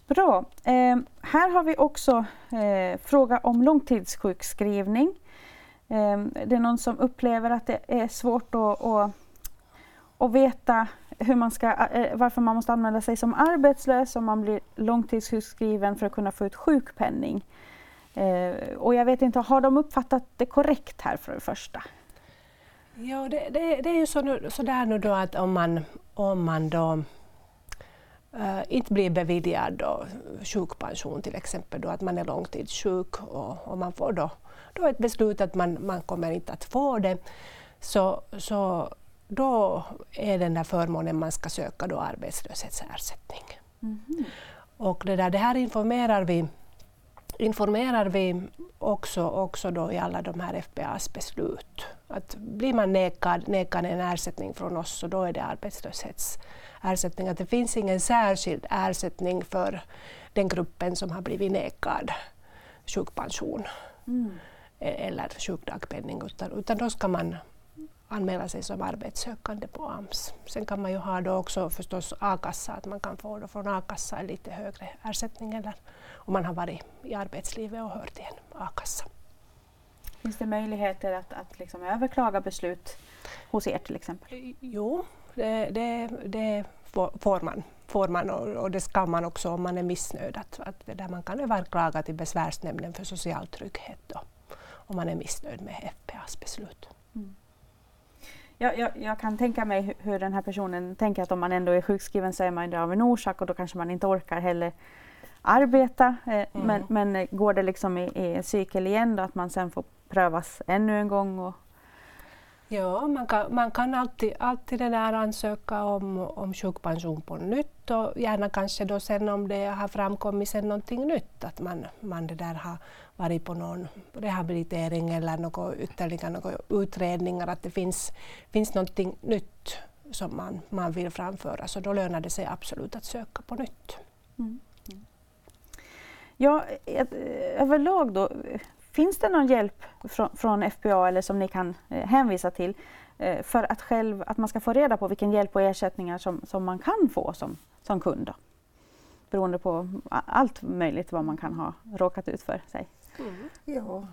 Bra. Eh, här har vi också eh, fråga om långtidssjukskrivning. Eh, det är någon som upplever att det är svårt att, att, att veta hur man ska, eh, varför man måste anmäla sig som arbetslös om man blir långtidssjukskriven för att kunna få ut sjukpenning. Eh, och jag vet inte, har de uppfattat det korrekt här för det första? Ja, det, det, det är ju så, nu, så där nu då att om man, om man då uh, inte blir beviljad då sjukpension till exempel, då att man är långtidssjuk och, och man får då, då ett beslut att man, man kommer inte att få det, så, så då är den där förmånen man ska söka då arbetslöshetsersättning. Mm -hmm. Och det, där, det här informerar vi informerar vi också, också då i alla de här FPAs beslut. Att blir man nekad, nekad en ersättning från oss så då är det arbetslöshetsersättning. Att det finns ingen särskild ersättning för den gruppen som har blivit nekad sjukpension mm. eller sjukdagpenning utan, utan då ska man anmäla sig som arbetssökande på AMS. Sen kan man ju ha då också förstås a-kassa, att man kan få då från a-kassa lite högre ersättning eller om man har varit i arbetslivet och hört till en a-kassa. Finns det möjligheter att, att liksom överklaga beslut hos er till exempel? Jo, det, det, det får man, får man och, och, det ska man också om man är missnöjd. Att, att där man kan överklaga till Besvärsnämnden för social trygghet då, om man är missnöjd med FPAs beslut. Mm. Jag, jag, jag, kan tänka mig hur den här personen tänker att om man ändå är sjukskriven så är man det av en orsak och då kanske man inte orkar heller arbeta. Eh, mm. men, men går det liksom i, i cykel igen då att man sen får prövas ännu en gång? Och... Ja, man kan, man kan alltid, alltid det där ansöka om, om sjukpension på nytt och gärna kanske då sen om det har framkommit sen någonting nytt, att man, man det där har varit på någon rehabilitering eller något, ytterligare några utredningar, att det finns, finns någonting nytt som man, man vill framföra, så då lönar det sig absolut att söka på nytt. Mm. Ja, överlag då, finns det någon hjälp från, från FPA eller som ni kan eh, hänvisa till eh, för att, själv, att man ska få reda på vilken hjälp och ersättningar som, som man kan få som, som kund? Då? Beroende på allt möjligt vad man kan ha råkat ut för sig. Mm. Ja,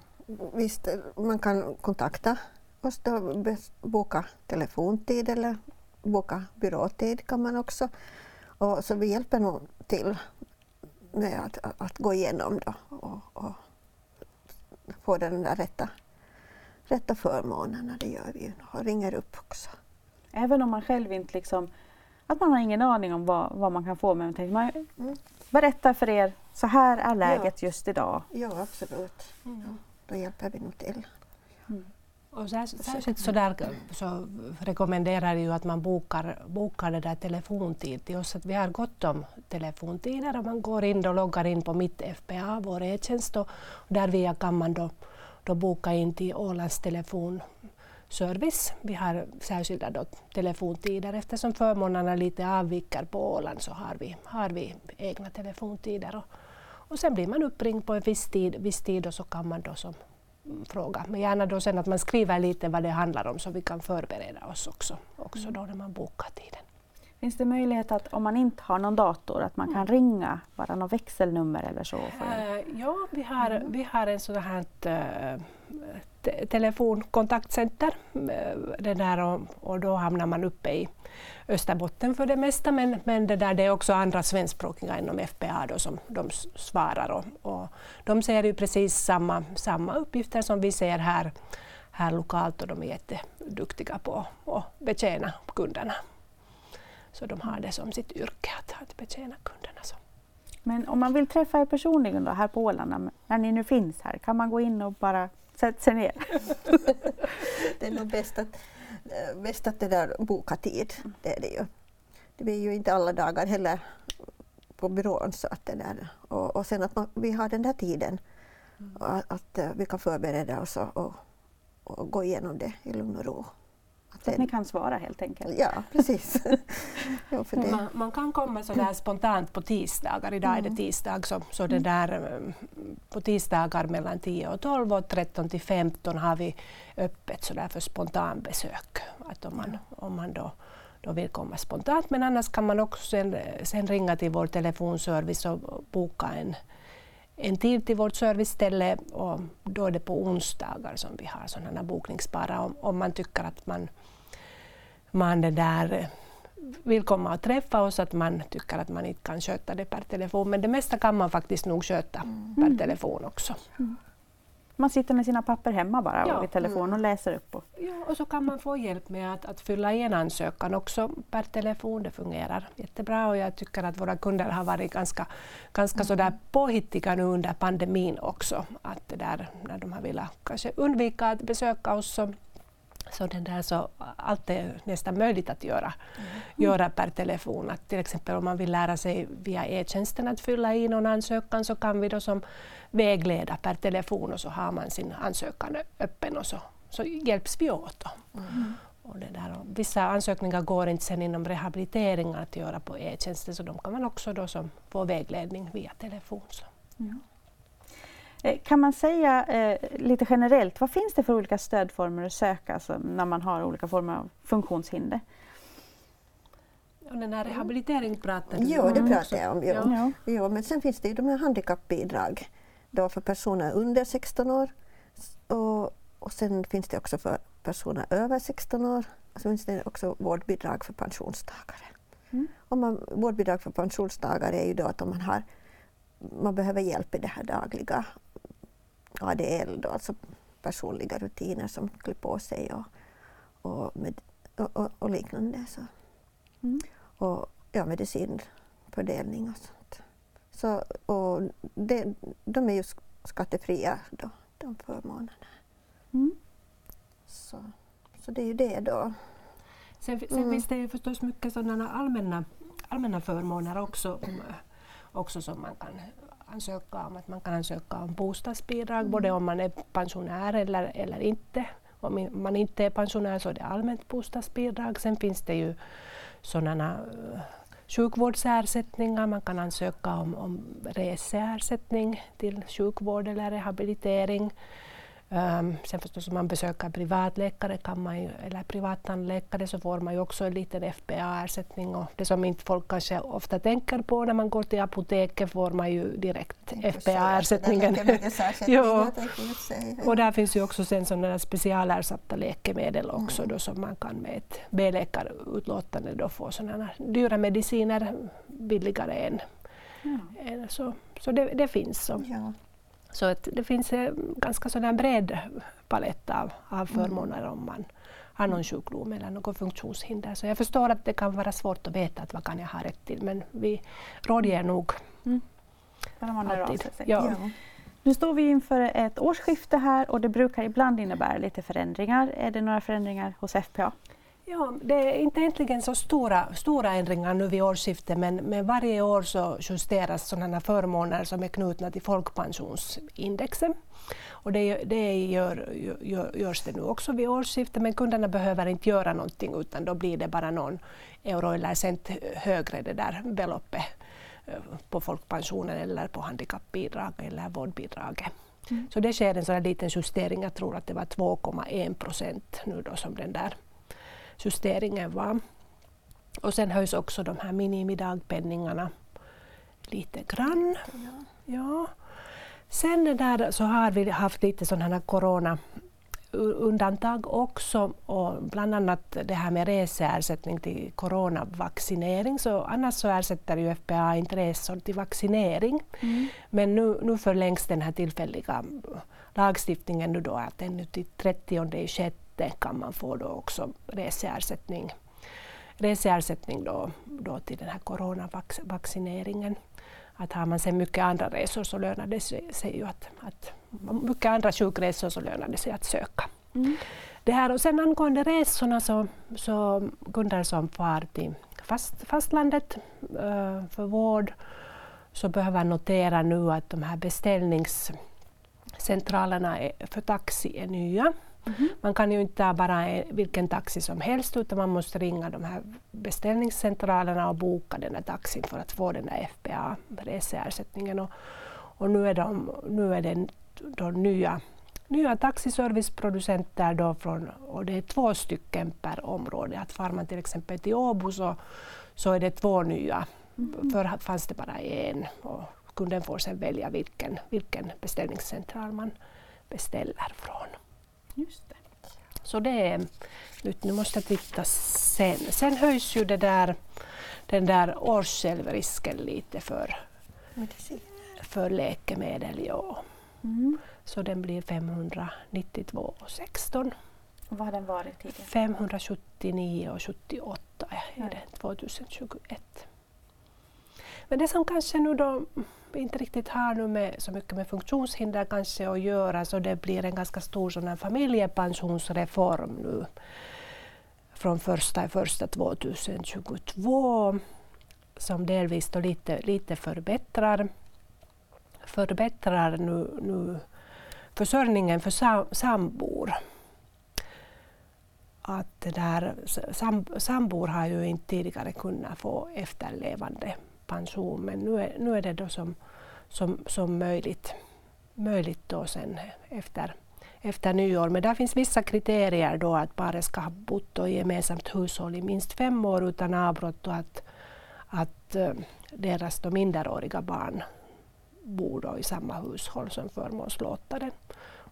visst, man kan kontakta oss då, boka telefontid eller boka byråtid kan man också. Och så vi hjälper nog till med att, att gå igenom då och, och få den där rätta, rätta förmånerna. Det gör vi och ringer upp också. Även om man själv inte liksom, att man har ingen aning om vad, vad man kan få men man mm. berättar för er, så här är läget ja. just idag. Ja, absolut. Mm. Ja, då hjälper vi nog till. Och särskilt så, där, så rekommenderar jag att man bokar, bokar det där telefontid till oss. Att vi har gott om telefontider och man går in och loggar in på Mitt FPA, vår e-tjänst och där via kan man då, då boka in till Ålands telefonservice. Vi har särskilda då telefontider eftersom förmånerna lite avviker på Åland så har vi, har vi egna telefontider. Och, och sen blir man uppringd på en viss tid, viss tid och så kan man då som fråga. Men gärna då sen att man skriver lite vad det handlar om så vi kan förbereda oss också, också mm. då när man bokar tiden. Finns det möjlighet att om man inte har någon dator att man kan mm. ringa, bara något växelnummer eller så? Uh, ja, vi har, mm. vi har en sån här uh, telefonkontaktcenter. Det där och, och, då hamnar man uppe i Österbotten för det mesta men, men det, där, det är också andra svenskspråkiga inom FPA då som de svarar och, och de ser ju precis samma, samma uppgifter som vi ser här, här lokalt och de är jätteduktiga på att betjäna kunderna. Så de har det som sitt yrke att, att betjäna kunderna. Så. Men om man vill träffa er personligen då, här på Åland, när ni nu finns här, kan man gå in och bara sätta sig ner? det är nog bäst att Eh, bäst att det där boka tid. Det är det ju. Det är ju inte alla dagar heller på byrån. Så att det där. Och, och sen att man, vi har den där tiden. Mm. Att, att, eh, vi kan förbereda oss och, och, och, gå igenom det i lugn och ro. Så att ni kan svara helt enkelt? Ja, precis. ja, man, man, kan komma så där spontant på tisdagar. Idag är det mm. tisdag, så, så det mm. där, eh, på tisdagar mellan 10 och 12 och 13 till 15 har vi öppet så där för spontanbesök. Att om man, om man då då vill komma spontant. Men annars kan man också sen, sen ringa till vår telefonservice och boka en, en tid till vårt serviceställe och då är det på onsdagar som vi har sådana bokningsbara om, om man tycker att man, man det där vill komma och träffa oss, att man tycker att man inte kan sköta det per telefon. Men det mesta kan man faktiskt nog sköta mm. per telefon också. Mm. Man sitter med sina papper hemma bara ja. och vid telefon och läser upp. Och... Ja, och så kan man få hjälp med att, att fylla i en ansökan också per telefon. Det fungerar jättebra och jag tycker att våra kunder har varit ganska, ganska mm. sådär påhittiga nu under pandemin också. Att där, när de har velat kanske undvika att besöka oss så så, den där, så allt är nästan möjligt att göra, mm. göra per telefon. Att till exempel om man vill lära sig via e-tjänsten att fylla i någon ansökan så kan vi då som vägleda per telefon och så har man sin ansökan öppen och så, så hjälps vi åt. Mm. Och det där. Och vissa ansökningar går inte sen inom rehabiliteringen att göra på e-tjänsten så de kan man också då som få vägledning via telefon. Så. Mm. Kan man säga eh, lite generellt, vad finns det för olika stödformer att söka alltså, när man har olika former av funktionshinder? Och den här rehabilitering pratar du Jo, det pratar jag om. Jo. Ja. Jo, men sen finns det ju de här handikappbidrag då för personer under 16 år. Och, och sen finns det också för personer över 16 år. Och så finns det också vårdbidrag för pensionstagare. Mm. Och man, vårdbidrag för pensionstagare är ju då att om man har man behöver hjälp i det här dagliga ADL, då, alltså personliga rutiner som klär på sig och, och, med, och, och liknande. Så. Mm. Och ja, medicinfördelning och sånt. Så, och det, de är ju skattefria då, de förmånerna. Mm. Så, så det är ju det då. Sen, sen mm. finns det ju förstås mycket sådana allmänna, allmänna förmåner också, också som man kan ansöka om. Att man kan ansöka om bostadsbidrag mm. både om man är pensionär eller, eller inte. Om man inte är pensionär så är det allmänt bostadsbidrag. Sen finns det ju sådana uh, sjukvårdsersättningar. Man kan ansöka om, om reseersättning till sjukvård eller rehabilitering. Um, sen förstås om man besöker privatläkare kan man ju, eller privattandläkare så får man ju också en liten FPA-ersättning och det som inte folk kanske ofta tänker på när man går till apoteket får man ju direkt FPA-ersättningen. och där finns ju också sen sådana specialersatta läkemedel också mm. då som man kan med ett B-läkarutlåtande då få sådana dyra mediciner billigare än, mm. så. Så det, det finns. Så. Ja. Så att det finns en ganska sådär bred palett av, av mm. förmåner om man har någon sjukdom eller något funktionshinder. Så jag förstår att det kan vara svårt att veta att vad kan jag ha rätt till men vi rådger nog mm. alltid. Ja. Ja. Nu står vi inför ett årsskifte här och det brukar ibland innebära lite förändringar. Är det några förändringar hos FPA? Ja, det är inte egentligen så stora, stora ändringar nu vid årsskiftet men, men varje år så justeras sådana förmåner som är knutna till folkpensionsindexet. Och det, det gör, gör, görs det nu också vid årsskiftet men kunderna behöver inte göra någonting utan då blir det bara någon euro eller cent högre det där beloppet eh, på folkpensionen eller på handikappbidrag eller vårdbidraget. Mm. Så det sker en sån liten justering, jag tror att det var 2,1 procent nu då som den där justeringen var. Och sen höjs också de här minimidagpenningarna lite grann. Ja. Sen där så har vi haft lite sådana corona undantag också och bland annat det här med reseersättning till coronavaccinering. Så annars så ersätter ju FPA inte resor till vaccinering. Mm. Men nu, nu förlängs den här tillfälliga lagstiftningen nu då att ännu till 30 6 kan man få då också reseersättning, reseersättning då, då till den här coronavaccineringen. Att har man sen mycket andra resor så lönar det sig, ju att, att mycket andra sjukresor så lönar det sig att söka. Mm. Det här, och sen angående resorna så, så kunder som far till fast, fastlandet uh, för vård så behöver notera nu att de här beställningscentralerna för taxi är nya. Mm. Man kan ju inte ta bara vilken taxi som helst utan man måste ringa de här beställningscentralerna och boka den här taxin för att få den här FPA, reseersättningen. Och, och nu är, de, nu är det de nya, nya taxiserviceproducenter då från, och det är två stycken per område. Att far man till exempel till Åbo så, så är det två nya. Mm. Förr fanns det bara en och kunden får sen välja vilken, vilken beställningscentral man beställer från. Just det. Så det är. Nu måste jag titta sen. Sen höjs ju det där, den där årssjälvrisken lite för, för läkemedel. Ja. Mm. Så den blir 592,16. Vad har den varit tidigare? 579 och 78 är det 2021. Men det som kanske nu då inte riktigt har nu med, så mycket med funktionshinder kanske att göra så det blir en ganska stor sådan familjepensionsreform nu från första första 2022 som delvis då lite, lite förbättrar, förbättrar nu, nu försörjningen för sam, sambor. Att där, sam, sambor har ju inte tidigare kunnat få efterlevande pension men nu är, nu är det då som, som, som möjligt, möjligt då sen efter, efter nyår. Men där finns vissa kriterier då att paret ska ha bott i gemensamt hushåll i minst fem år utan avbrott och att, att uh, deras då minderåriga barn bor då i samma hushåll som förmånslåtaren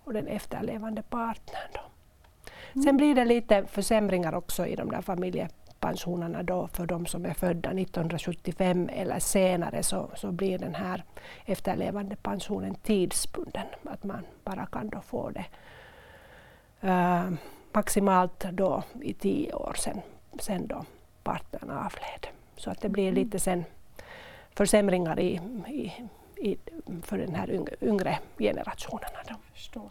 och den efterlevande partnern. Då. Mm. Sen blir det lite försämringar också i de där familje pensionerna då för de som är födda 1975 eller senare så, så blir den här efterlevande pensionen tidsbunden. Att man bara kan då få det uh, maximalt då i tio år sen, sen då partnern avled. Så att det blir mm. lite sen försämringar i, i, i, för den här yngre, generationerna. Då. Förstår.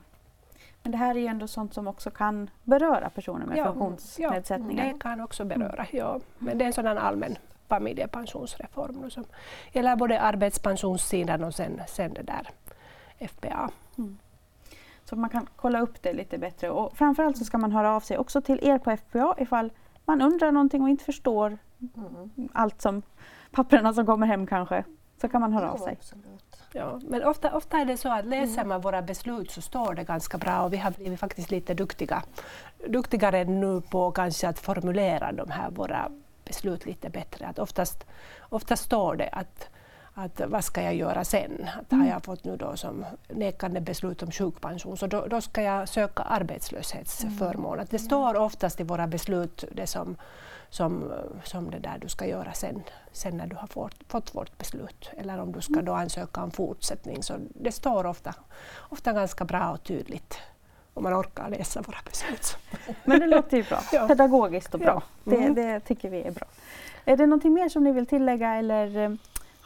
Men det här är ju ändå sånt som också kan beröra personer med ja, funktionsnedsättningar. Ja, det kan också beröra, ja. Men det är en sådan allmän familjepensionsreform som gäller både arbetspensionssidan och sen, sen det där FPA. Mm. Så man kan kolla upp det lite bättre och framförallt så ska man höra av sig också till er på FPA ifall man undrar någonting och inte förstår mm. allt som papperna som kommer hem kanske. Så kan man höra av sig. Ja, men ofta, ofta är det så att läser man våra beslut så står det ganska bra och vi har blivit faktiskt lite duktiga, duktigare nu på kanske att formulera de här våra beslut lite bättre. Att oftast, oftast står det att att vad ska jag göra sen? Att har mm. jag fått nu då som nekande beslut om sjukpension så då, då ska jag söka arbetslöshetsförmån. Mm. Att det står oftast i våra beslut det som som, som det där du ska göra sen, sen när du har fått, fått vårt beslut. Eller om du ska då ansöka om fortsättning. Så det står ofta, ofta ganska bra och tydligt om man orkar läsa våra beslut. Men det låter ju bra. ja. Pedagogiskt och bra. Ja. Mm. Det, det, tycker vi är bra. Är det någonting mer som ni vill tillägga eller eh,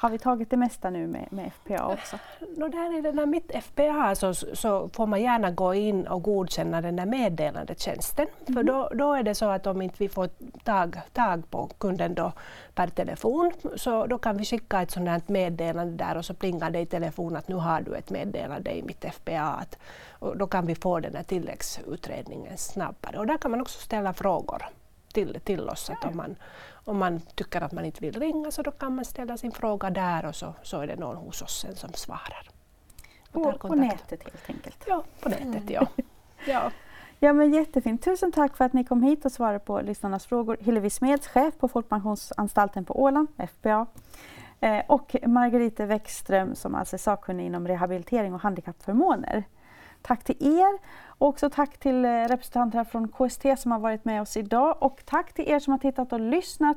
har vi tagit det mesta nu med, med FPA också? No, där i den där mitt FPA så, så får man gärna gå in och godkänna den där meddelandetjänsten. Mm. För då, då är det så att om inte vi får tag, tag på kunden då per telefon så då kan vi skicka ett sådant meddelande där och så plingar det i telefon att nu har du ett meddelande i mitt FPA. Och då kan vi få den här tilläggsutredningen snabbare. Och där kan man också ställa frågor till, till oss. Att om, man, om man tycker att man inte vill ringa så då kan man ställa sin fråga där och så, så är det någon hos oss sen som svarar. På, på nätet helt enkelt? Ja, på nätet ja. ja. Ja men jättefint. Tusen tack för att ni kom hit och svarade på lyssnarnas frågor. Hillevi Smeds, chef på Folkpensionsanstalten på Åland, FPA. Eh, och Margarete Wäckström som alltså är sakkunnig inom rehabilitering och handikappförmåner. Tack till er och också tack till eh, representanter från KST som har varit med oss idag och tack till er som har tittat och lyssnat.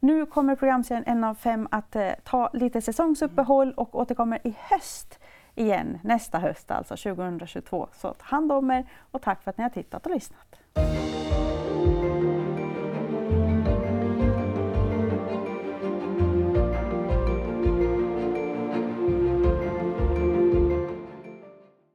Nu kommer programserien En av fem att eh, ta lite säsongsuppehåll och återkommer i höst igen, nästa höst alltså 2022. Så ta hand om er och tack för att ni har tittat och lyssnat.